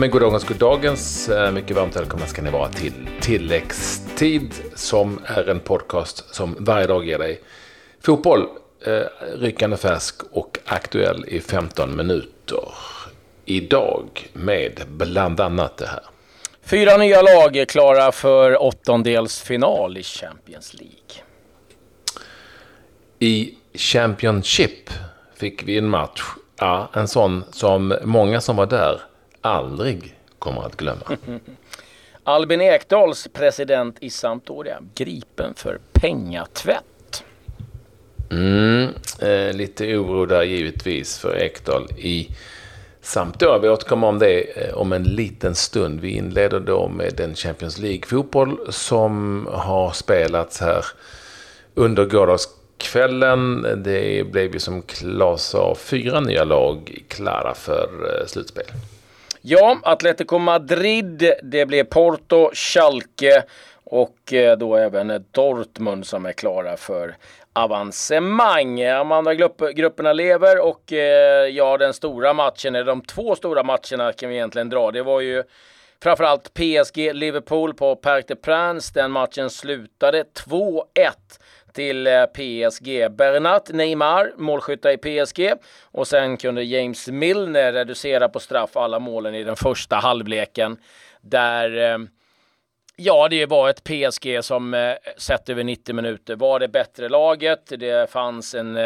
Men goddagens, goddagens. Eh, mycket varmt välkomna ska ni vara till Tilläggstid som är en podcast som varje dag ger dig fotboll, eh, ryckande färsk och aktuell i 15 minuter. Idag med bland annat det här. Fyra nya lag är klara för åttondelsfinal i Champions League. I Championship fick vi en match, ja, en sån som många som var där aldrig kommer att glömma. Albin Ekdals president i Sampdoria gripen för pengatvätt. Mm, eh, lite oro där givetvis för Ekdal i Sampdoria. Vi återkommer om det eh, om en liten stund. Vi inleder då med den Champions League-fotboll som har spelats här under gårdagskvällen. Det blev ju som Claes sa fyra nya lag klara för eh, slutspel. Ja, Atletico Madrid, det blev Porto, Schalke och eh, då även Dortmund som är klara för avancemang. De andra grupperna lever och eh, ja, den stora matchen, eller de två stora matcherna kan vi egentligen dra. Det var ju framförallt PSG-Liverpool på Parc des Princes. Den matchen slutade 2-1 till eh, PSG. Bernat Neymar, målskyttar i PSG. Och sen kunde James Milner reducera på straff alla målen i den första halvleken. Där eh, Ja, det var ett PSG som eh, sett över 90 minuter var det bättre laget. Det fanns en,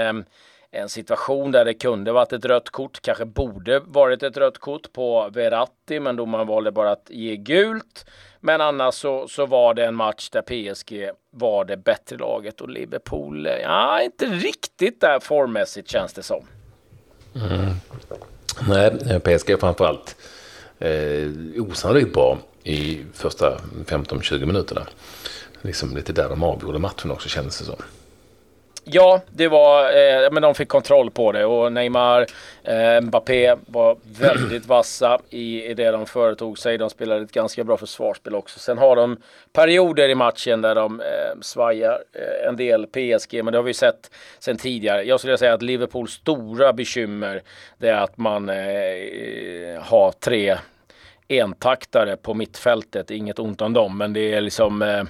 en situation där det kunde varit ett rött kort, kanske borde varit ett rött kort på Verratti, men domaren valde bara att ge gult. Men annars så, så var det en match där PSG var det bättre laget och Liverpool, ja, inte riktigt där formmässigt känns det som. Mm. Nej, eh, PSG framförallt eh, osannolikt bra i första 15-20 minuterna. Liksom lite där de avgjorde matchen också kändes det som. Ja, det var, eh, men de fick kontroll på det och Neymar, eh, Mbappé var väldigt vassa i, i det de företog sig. De spelade ett ganska bra försvarsspel också. Sen har de perioder i matchen där de eh, svajar eh, en del PSG, men det har vi sett sen tidigare. Jag skulle säga att Liverpools stora bekymmer det är att man eh, har tre entaktare på mittfältet. Inget ont om dem, men det är liksom eh,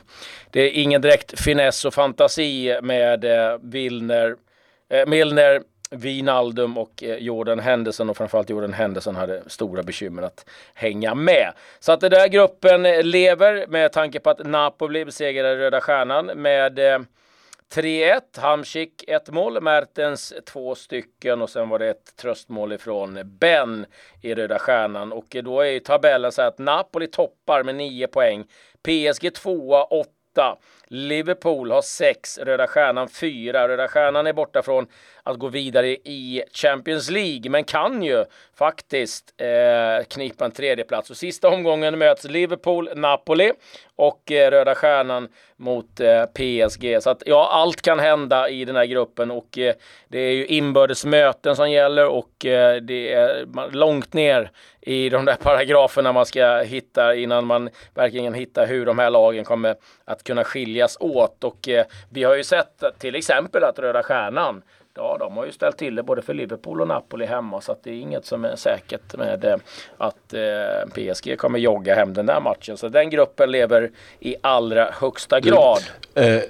det är ingen direkt finess och fantasi med eh, Wilner, eh, Milner, Wijnaldum och eh, Jordan Henderson och framförallt Jordan Henderson hade stora bekymmer att hänga med. Så att den där gruppen lever med tanke på att Napoli besegrade Röda Stjärnan med eh, 3-1. Hamsik ett mål, Mertens två stycken och sen var det ett tröstmål ifrån Ben i Röda Stjärnan. Och då är tabellen så att Napoli toppar med 9 poäng. PSG tvåa, 8. Liverpool har 6, Röda Stjärnan 4. Röda Stjärnan är borta från att gå vidare i Champions League, men kan ju faktiskt eh, knipa en tredjeplats. Och sista omgången möts Liverpool, Napoli och eh, Röda Stjärnan mot eh, PSG. Så att ja, allt kan hända i den här gruppen och eh, det är ju inbördes möten som gäller och eh, det är långt ner i de där paragraferna man ska hitta innan man verkligen hittar hur de här lagen kommer att kunna skilja skiljas åt. Och eh, vi har ju sett till exempel att Röda Stjärnan Ja, de har ju ställt till det både för Liverpool och Napoli hemma så att det är inget som är säkert med eh, att eh, PSG kommer jogga hem den där matchen. Så den gruppen lever i allra högsta grad. Mm.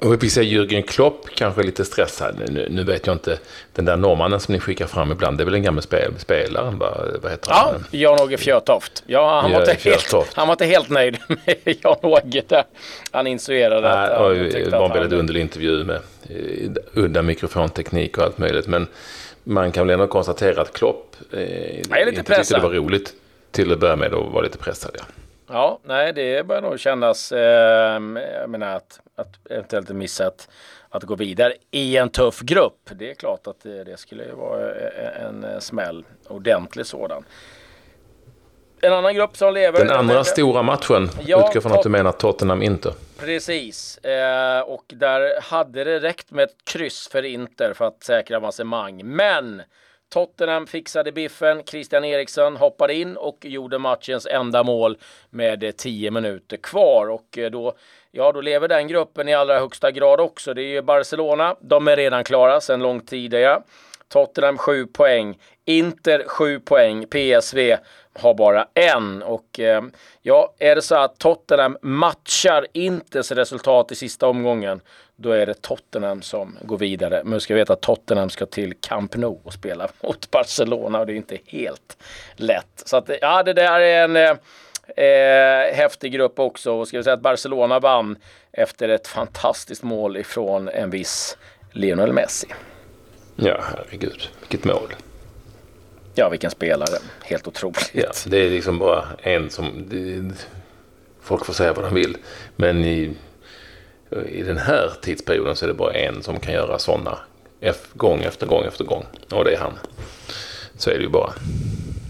Och vi ser Jürgen Klopp kanske lite stressad. Nu, nu vet jag inte, den där norrmannen som ni skickar fram ibland, det är väl en gammal spel, spelare? Vad, vad heter ja, han? Jan-Åge Fjörtoft. Ja, han, var inte helt, han var inte helt nöjd med Jan-Åge där. Han insinuerade att... Han det var en väldigt underlig intervju med eh, udda mikrofonteknik och allt möjligt. Men man kan väl ändå konstatera att Klopp eh, jag är lite inte tyckte det var roligt till att börja med och var lite pressad. Ja. Ja, nej, det börjar nog kännas, eh, jag menar att, att eventuellt missa att, att gå vidare i en tuff grupp. Det är klart att det, det skulle vara en, en smäll, ordentlig sådan. En annan grupp som lever. Den andra stora matchen, ja, utgår från att du menar Tottenham Inter. Precis, eh, och där hade det räckt med ett kryss för Inter för att säkra avancemang. Men Tottenham fixade biffen. Christian Eriksson hoppade in och gjorde matchens enda mål med eh, 10 minuter kvar och eh, då Ja, då lever den gruppen i allra högsta grad också. Det är ju Barcelona. De är redan klara sedan lång tid. Ja. Tottenham 7 poäng. Inter 7 poäng. PSV har bara en. Och eh, ja, är det så att Tottenham matchar Inters resultat i sista omgången, då är det Tottenham som går vidare. Men ska veta att Tottenham ska till Camp Nou och spela mot Barcelona och det är inte helt lätt. Så att ja, det där är en eh, häftig grupp också. Och ska vi säga att Barcelona vann efter ett fantastiskt mål ifrån en viss Lionel Messi. Ja, herregud. Vilket mål. Ja, vilken spelare. Helt otroligt. Ja, det är liksom bara en som... Det, folk får säga vad de vill. Men i, i den här tidsperioden så är det bara en som kan göra sådana gång efter gång efter gång. Och det är han. Så är det ju bara.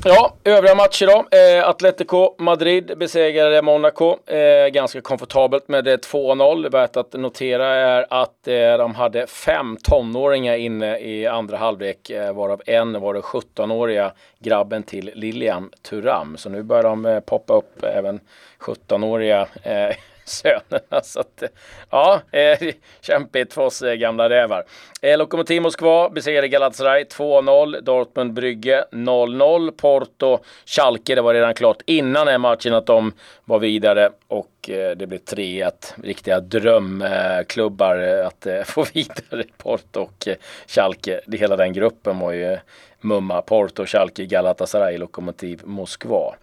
Ja, övriga matcher då. Eh, Atletico Madrid besegrade Monaco eh, ganska komfortabelt med 2-0. Värt att notera är att eh, de hade fem tonåringar inne i andra halvlek, eh, varav en var den 17-åriga grabben till Lilian Turam. Så nu börjar de eh, poppa upp även 17-åriga eh, sönerna. Så att, ja, eh, kämpigt för oss eh, gamla rävar. Eh, Lokomotiv Moskva besegrade Galatasaray 2-0. Dortmund Brygge 0-0. Porto Schalke, det var redan klart innan den matchen att de var vidare och eh, det blev 3-1. Riktiga drömklubbar eh, att eh, få vidare. Porto och eh, Schalke. Det, hela den gruppen var ju eh, mumma. Porto, Schalke, Galatasaray, Lokomotiv Moskva.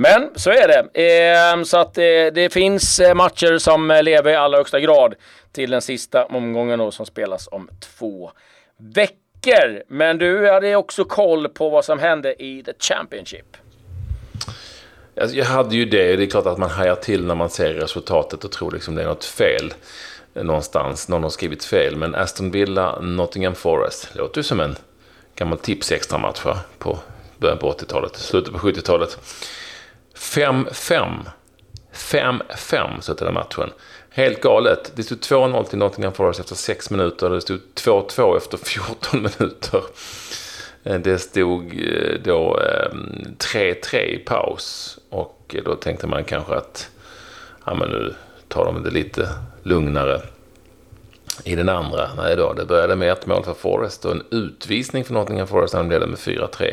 Men så är det. Ehm, så att eh, det finns eh, matcher som eh, lever i allra högsta grad till den sista omgången då, som spelas om två veckor. Men du hade också koll på vad som hände i The Championship. Alltså, jag hade ju det. Det är klart att man hajar till när man ser resultatet och tror liksom det är något fel någonstans. Någon har skrivit fel. Men Aston Villa, Nottingham Forest. Låter ju som en gammal tips extra match på början på 80-talet, slutet på 70-talet. 5-5. 5-5 slutade matchen. Helt galet. Det stod 2-0 till Nottingham Forest efter 6 minuter. Det stod 2-2 efter 14 minuter. Eh, det stod eh, då eh, 3-3 i paus. Och då tänkte man kanske att ja, men nu tar de det lite lugnare i den andra. Nej då, det började med ett mål för Forest och en utvisning för Nottingham Forest när de ledde med 4-3.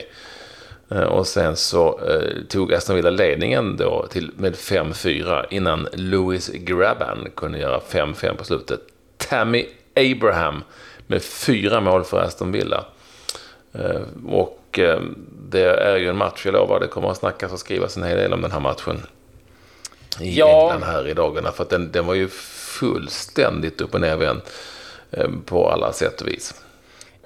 Eh, och sen så eh, tog Aston Villa ledningen då till, med 5-4 innan Louis Graban kunde göra 5-5 på slutet. Tammy Abraham med fyra mål för Aston Villa. Eh, och det är ju en match, jag lovar, det kommer att snackas och skrivas en hel del om den här matchen. I ja. England här i dagarna. För att den, den var ju fullständigt upp och ner eh, på alla sätt och vis.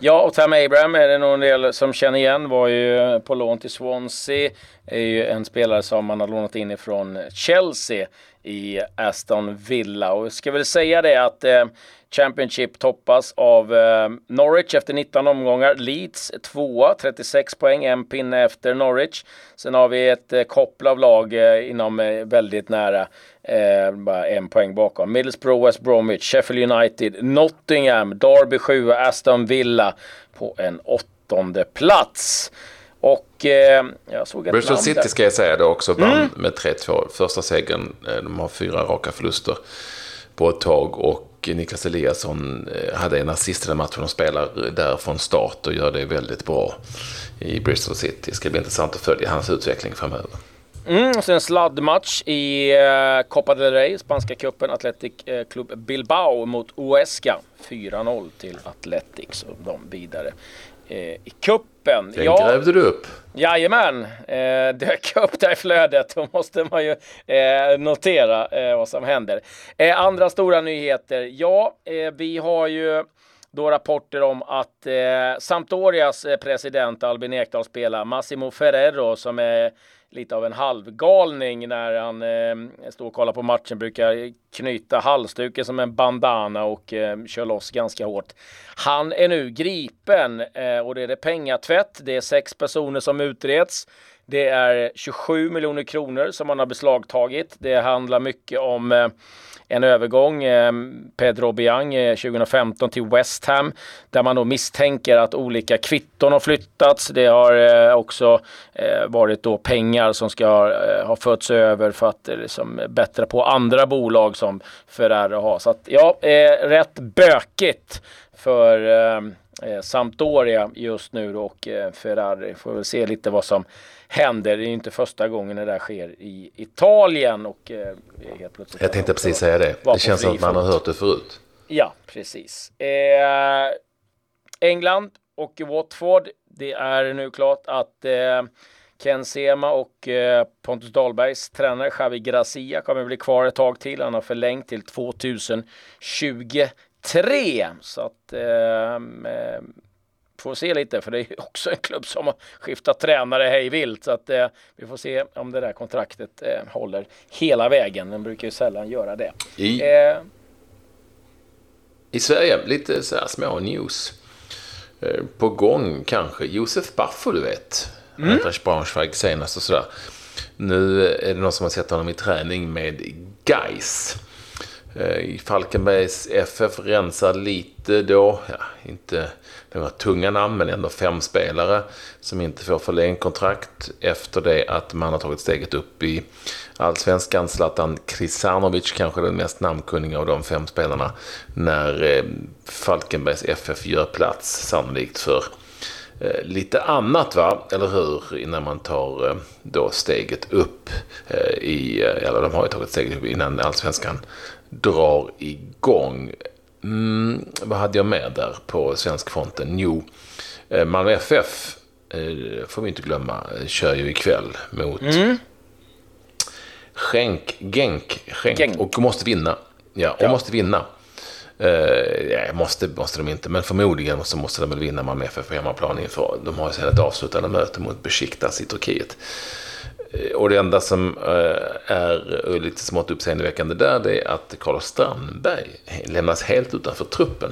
Ja, och Tam Abraham är det nog en del som känner igen. Var ju på lån till Swansea. Är ju en spelare som man har lånat in ifrån Chelsea i Aston Villa. Och jag ska väl säga det att eh, Championship toppas av eh, Norwich efter 19 omgångar. Leeds tvåa, 36 poäng, en pinne efter Norwich. Sen har vi ett eh, koppel av lag eh, inom eh, väldigt nära, eh, bara en poäng bakom. Middlesbrough, West Bromwich, Sheffield United, Nottingham, Derby 7, Aston Villa på en åttonde plats. Och eh, jag såg ett Bristol City ska jag säga då också vann mm. med 3-2. Första segern. Eh, de har fyra raka förluster på ett tag. Och Niklas Eliasson eh, hade en assist i den matchen och spelar där från start och gör det väldigt bra i Bristol City. Det ska bli intressant att följa hans utveckling framöver. Mm, och sen sladdmatch i uh, Copa del Rey, spanska cupen, Athletic uh, Club Bilbao mot Uesca. 4-0 till Athletic, så de vidare uh, i cupen. Den ja, grävde du upp. Jajamän, eh, dök upp där i flödet. Då måste man ju eh, notera eh, vad som händer. Eh, andra stora nyheter. Ja, eh, vi har ju då rapporter om att eh, Sampdorias eh, president Albin Ekdal spelar Massimo Ferrero som är lite av en halvgalning när han eh, står och kollar på matchen. Brukar knyta halsduken som en bandana och eh, kör loss ganska hårt. Han är nu gripen eh, och det är det pengatvätt. Det är sex personer som utreds. Det är 27 miljoner kronor som man har beslagtagit. Det handlar mycket om eh, en övergång, eh, Pedro Biang 2015 eh, till West Ham, där man då misstänker att olika kvitton har flyttats. Det har eh, också eh, varit då pengar som ska ha förts över för att liksom bättra på andra bolag som Ferrari har. Så att ja, rätt bökigt för eh, Sampdoria just nu då, och eh, Ferrari. Får väl se lite vad som händer. Det är inte första gången det där sker i Italien och eh, helt plötsligt. Jag tänkte precis säga det. Det känns som att man har hört det förut. Ja, precis. Eh, England och Watford. Det är nu klart att eh, Ken Sema och eh, Pontus Dahlbergs tränare Xavi Gracia kommer bli kvar ett tag till. Han har förlängt till 2023. Så att eh, får se lite för det är också en klubb som har skiftat tränare hej vilt. Så att eh, vi får se om det där kontraktet eh, håller hela vägen. Den brukar ju sällan göra det. I, eh, i Sverige, lite så här små news. Eh, på gång kanske. Josef Baffo, du vet. Mm. Eintracht Braunschweig senast och sådär. Nu är det någon som har sett honom i träning med Geis. Eh, I Falkenbergs FF rensar lite då, ja, inte några tunga namn, men ändå fem spelare som inte får förlängt kontrakt efter det att man har tagit steget upp i allsvenskan. Zlatan Krisanovic kanske den mest namnkunniga av de fem spelarna när eh, Falkenbergs FF gör plats sannolikt för eh, lite annat, va? eller hur? Innan man tar då steget upp i, eller de har ju tagit steget upp innan allsvenskan drar igång. Mm, vad hade jag med där på svensk fronten? Jo, eh, Malmö FF, eh, får vi inte glömma, kör ju ikväll mot mm. Genk, Genk, Genk, Genk, och måste vinna. Ja, och ja. måste vinna. Eh, måste, måste de inte, men förmodligen så måste de väl vinna Malmö FF på hemmaplan inför. De har ju sedan ett avslutande möte mot Besiktas i Turkiet. Eh, och det enda som eh, är lite smått uppseendeväckande där det är att Carlos Strandberg lämnas helt utanför truppen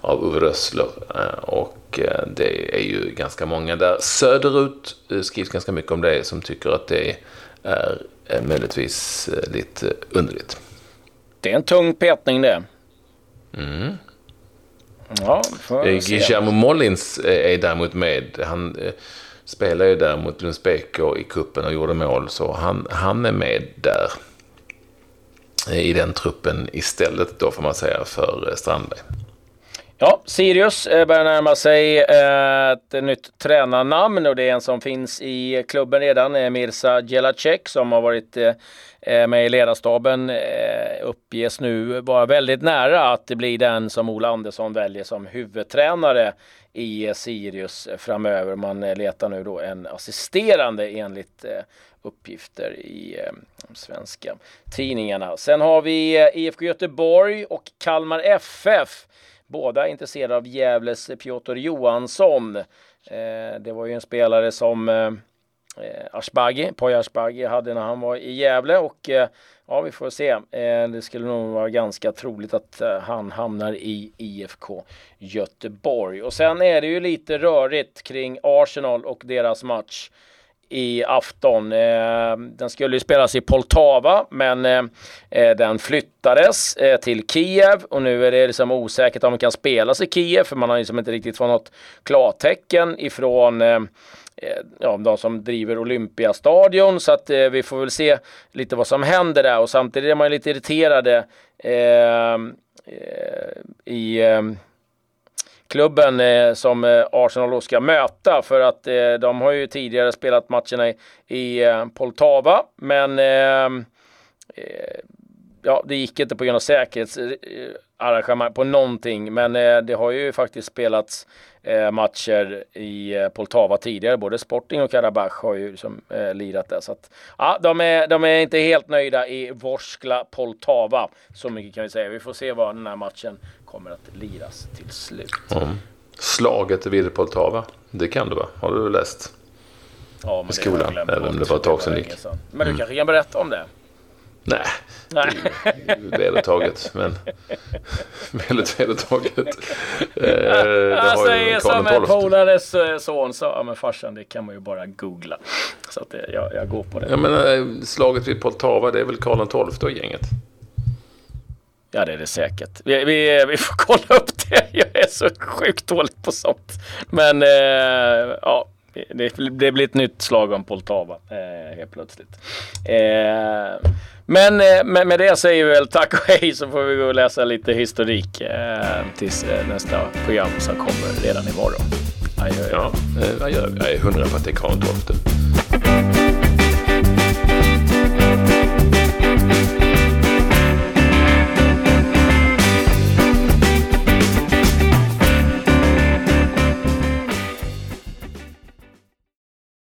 av Ove Rössler. Eh, och det är ju ganska många där söderut skrivs ganska mycket om det som tycker att det är möjligtvis lite underligt. Det är en tung petning det. Mm. Ja, Guillermo Mollins är däremot med. Han Spelar ju där mot Lundsbäck i kuppen och gjorde mål. Så han, han är med där. I den truppen istället då får man säga för Strandberg. Ja, Sirius eh, börjar närma sig eh, ett nytt tränarnamn och det är en som finns i klubben redan, eh, Mirza Jelacek som har varit med i ledarstaben. Uppges nu vara väldigt nära att det blir den som Ola Andersson väljer som huvudtränare i Sirius framöver. Man letar nu då en assisterande enligt uppgifter i de svenska tidningarna. Sen har vi IFK Göteborg och Kalmar FF Båda är intresserade av Gävles Piotr Johansson. Eh, det var ju en spelare som eh, Ashbagi, Poya Ashbagi hade när han var i Gävle och eh, ja, vi får se. Det skulle nog vara ganska troligt att han hamnar i IFK Göteborg. Och sen är det ju lite rörigt kring Arsenal och deras match i afton. Eh, den skulle ju spelas i Poltava, men eh, eh, den flyttades till Kiev. Och nu är det liksom osäkert om den kan spelas i Kiev, för man har liksom inte riktigt fått något klartecken ifrån ja, de som driver Olympiastadion. Så att eh, vi får väl se lite vad som händer där. Och samtidigt är man lite irriterade eh, i eh, klubben eh, som eh, Arsenal då ska möta för att eh, de har ju tidigare spelat matcherna i, i eh, Poltava men eh, eh, ja, det gick inte på grund av säkerhetsarrangemang eh, på någonting men eh, det har ju faktiskt spelats eh, matcher i Poltava tidigare. Både Sporting och Karabach har ju liksom, lirat där. Så att, ja, de, är, de är inte helt nöjda i Vorskla Poltava. Så mycket kan vi säga. Vi får se vad den här matchen kommer att liras till slut. Mm. Slaget vid Poltava, det kan du va? Har du läst? Ja, men I skolan, även om det var ett tag sedan gick. Men du mm. kanske kan berätta om det? Nej, Nej. det är vedertaget. Men väldigt vedertaget. Eh, jag säger som en polares eh, son sa, ja men farsan det kan man ju bara googla. Så att det, jag, jag går på det. Jag menar, eh, slaget vid Poltava, det är väl Karl XII och gänget? Ja, det är det säkert. Vi, vi, vi, får kolla upp det. Jag är så sjukt dålig på sånt. Men eh, ja, det, det blir ett nytt slag om Poltava eh, helt plötsligt. Eh, men eh, med, med, det säger vi väl tack och hej så får vi gå och läsa lite historik eh, tills eh, nästa program som kommer redan imorgon. Adjö. Ja, eh, adjö. Jag är hundra på att det är Karl XII.